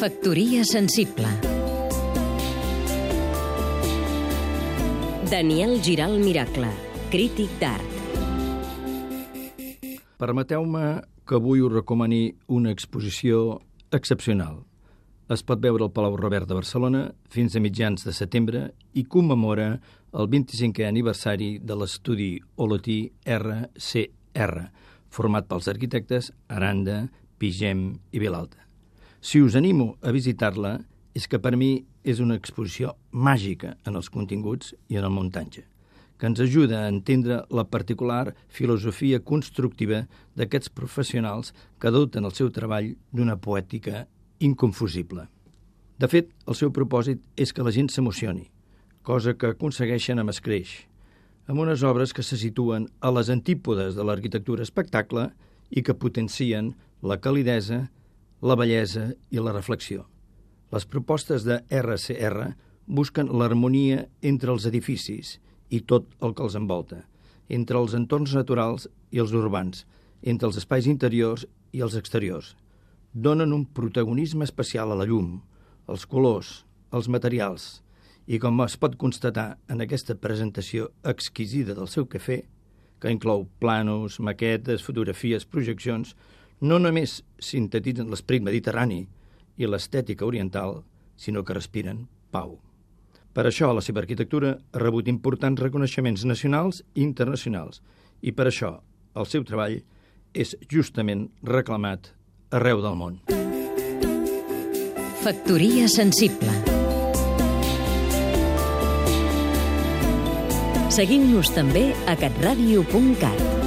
Factoria sensible Daniel Giral Miracle, crític d'art Permeteu-me que avui us recomani una exposició excepcional. Es pot veure al Palau Robert de Barcelona fins a mitjans de setembre i commemora el 25è aniversari de l'estudi Olotí RCR, format pels arquitectes Aranda, Pigem i Vilalta. Si us animo a visitar-la, és que per mi és una exposició màgica en els continguts i en el muntatge, que ens ajuda a entendre la particular filosofia constructiva d'aquests professionals que doten el seu treball d'una poètica inconfusible. De fet, el seu propòsit és que la gent s'emocioni, cosa que aconsegueixen amb escreix, amb unes obres que se situen a les antípodes de l'arquitectura espectacle i que potencien la calidesa, la bellesa i la reflexió. Les propostes de RCR busquen l'harmonia entre els edificis i tot el que els envolta, entre els entorns naturals i els urbans, entre els espais interiors i els exteriors. Donen un protagonisme especial a la llum, els colors, els materials, i com es pot constatar en aquesta presentació exquisida del seu cafè, que inclou planos, maquetes, fotografies, projeccions, no només sintetitzen l'esperit mediterrani i l'estètica oriental, sinó que respiren pau. Per això la seva arquitectura ha rebut importants reconeixements nacionals i internacionals, i per això el seu treball és justament reclamat arreu del món. Factoria sensible Seguim-nos també a catradio.cat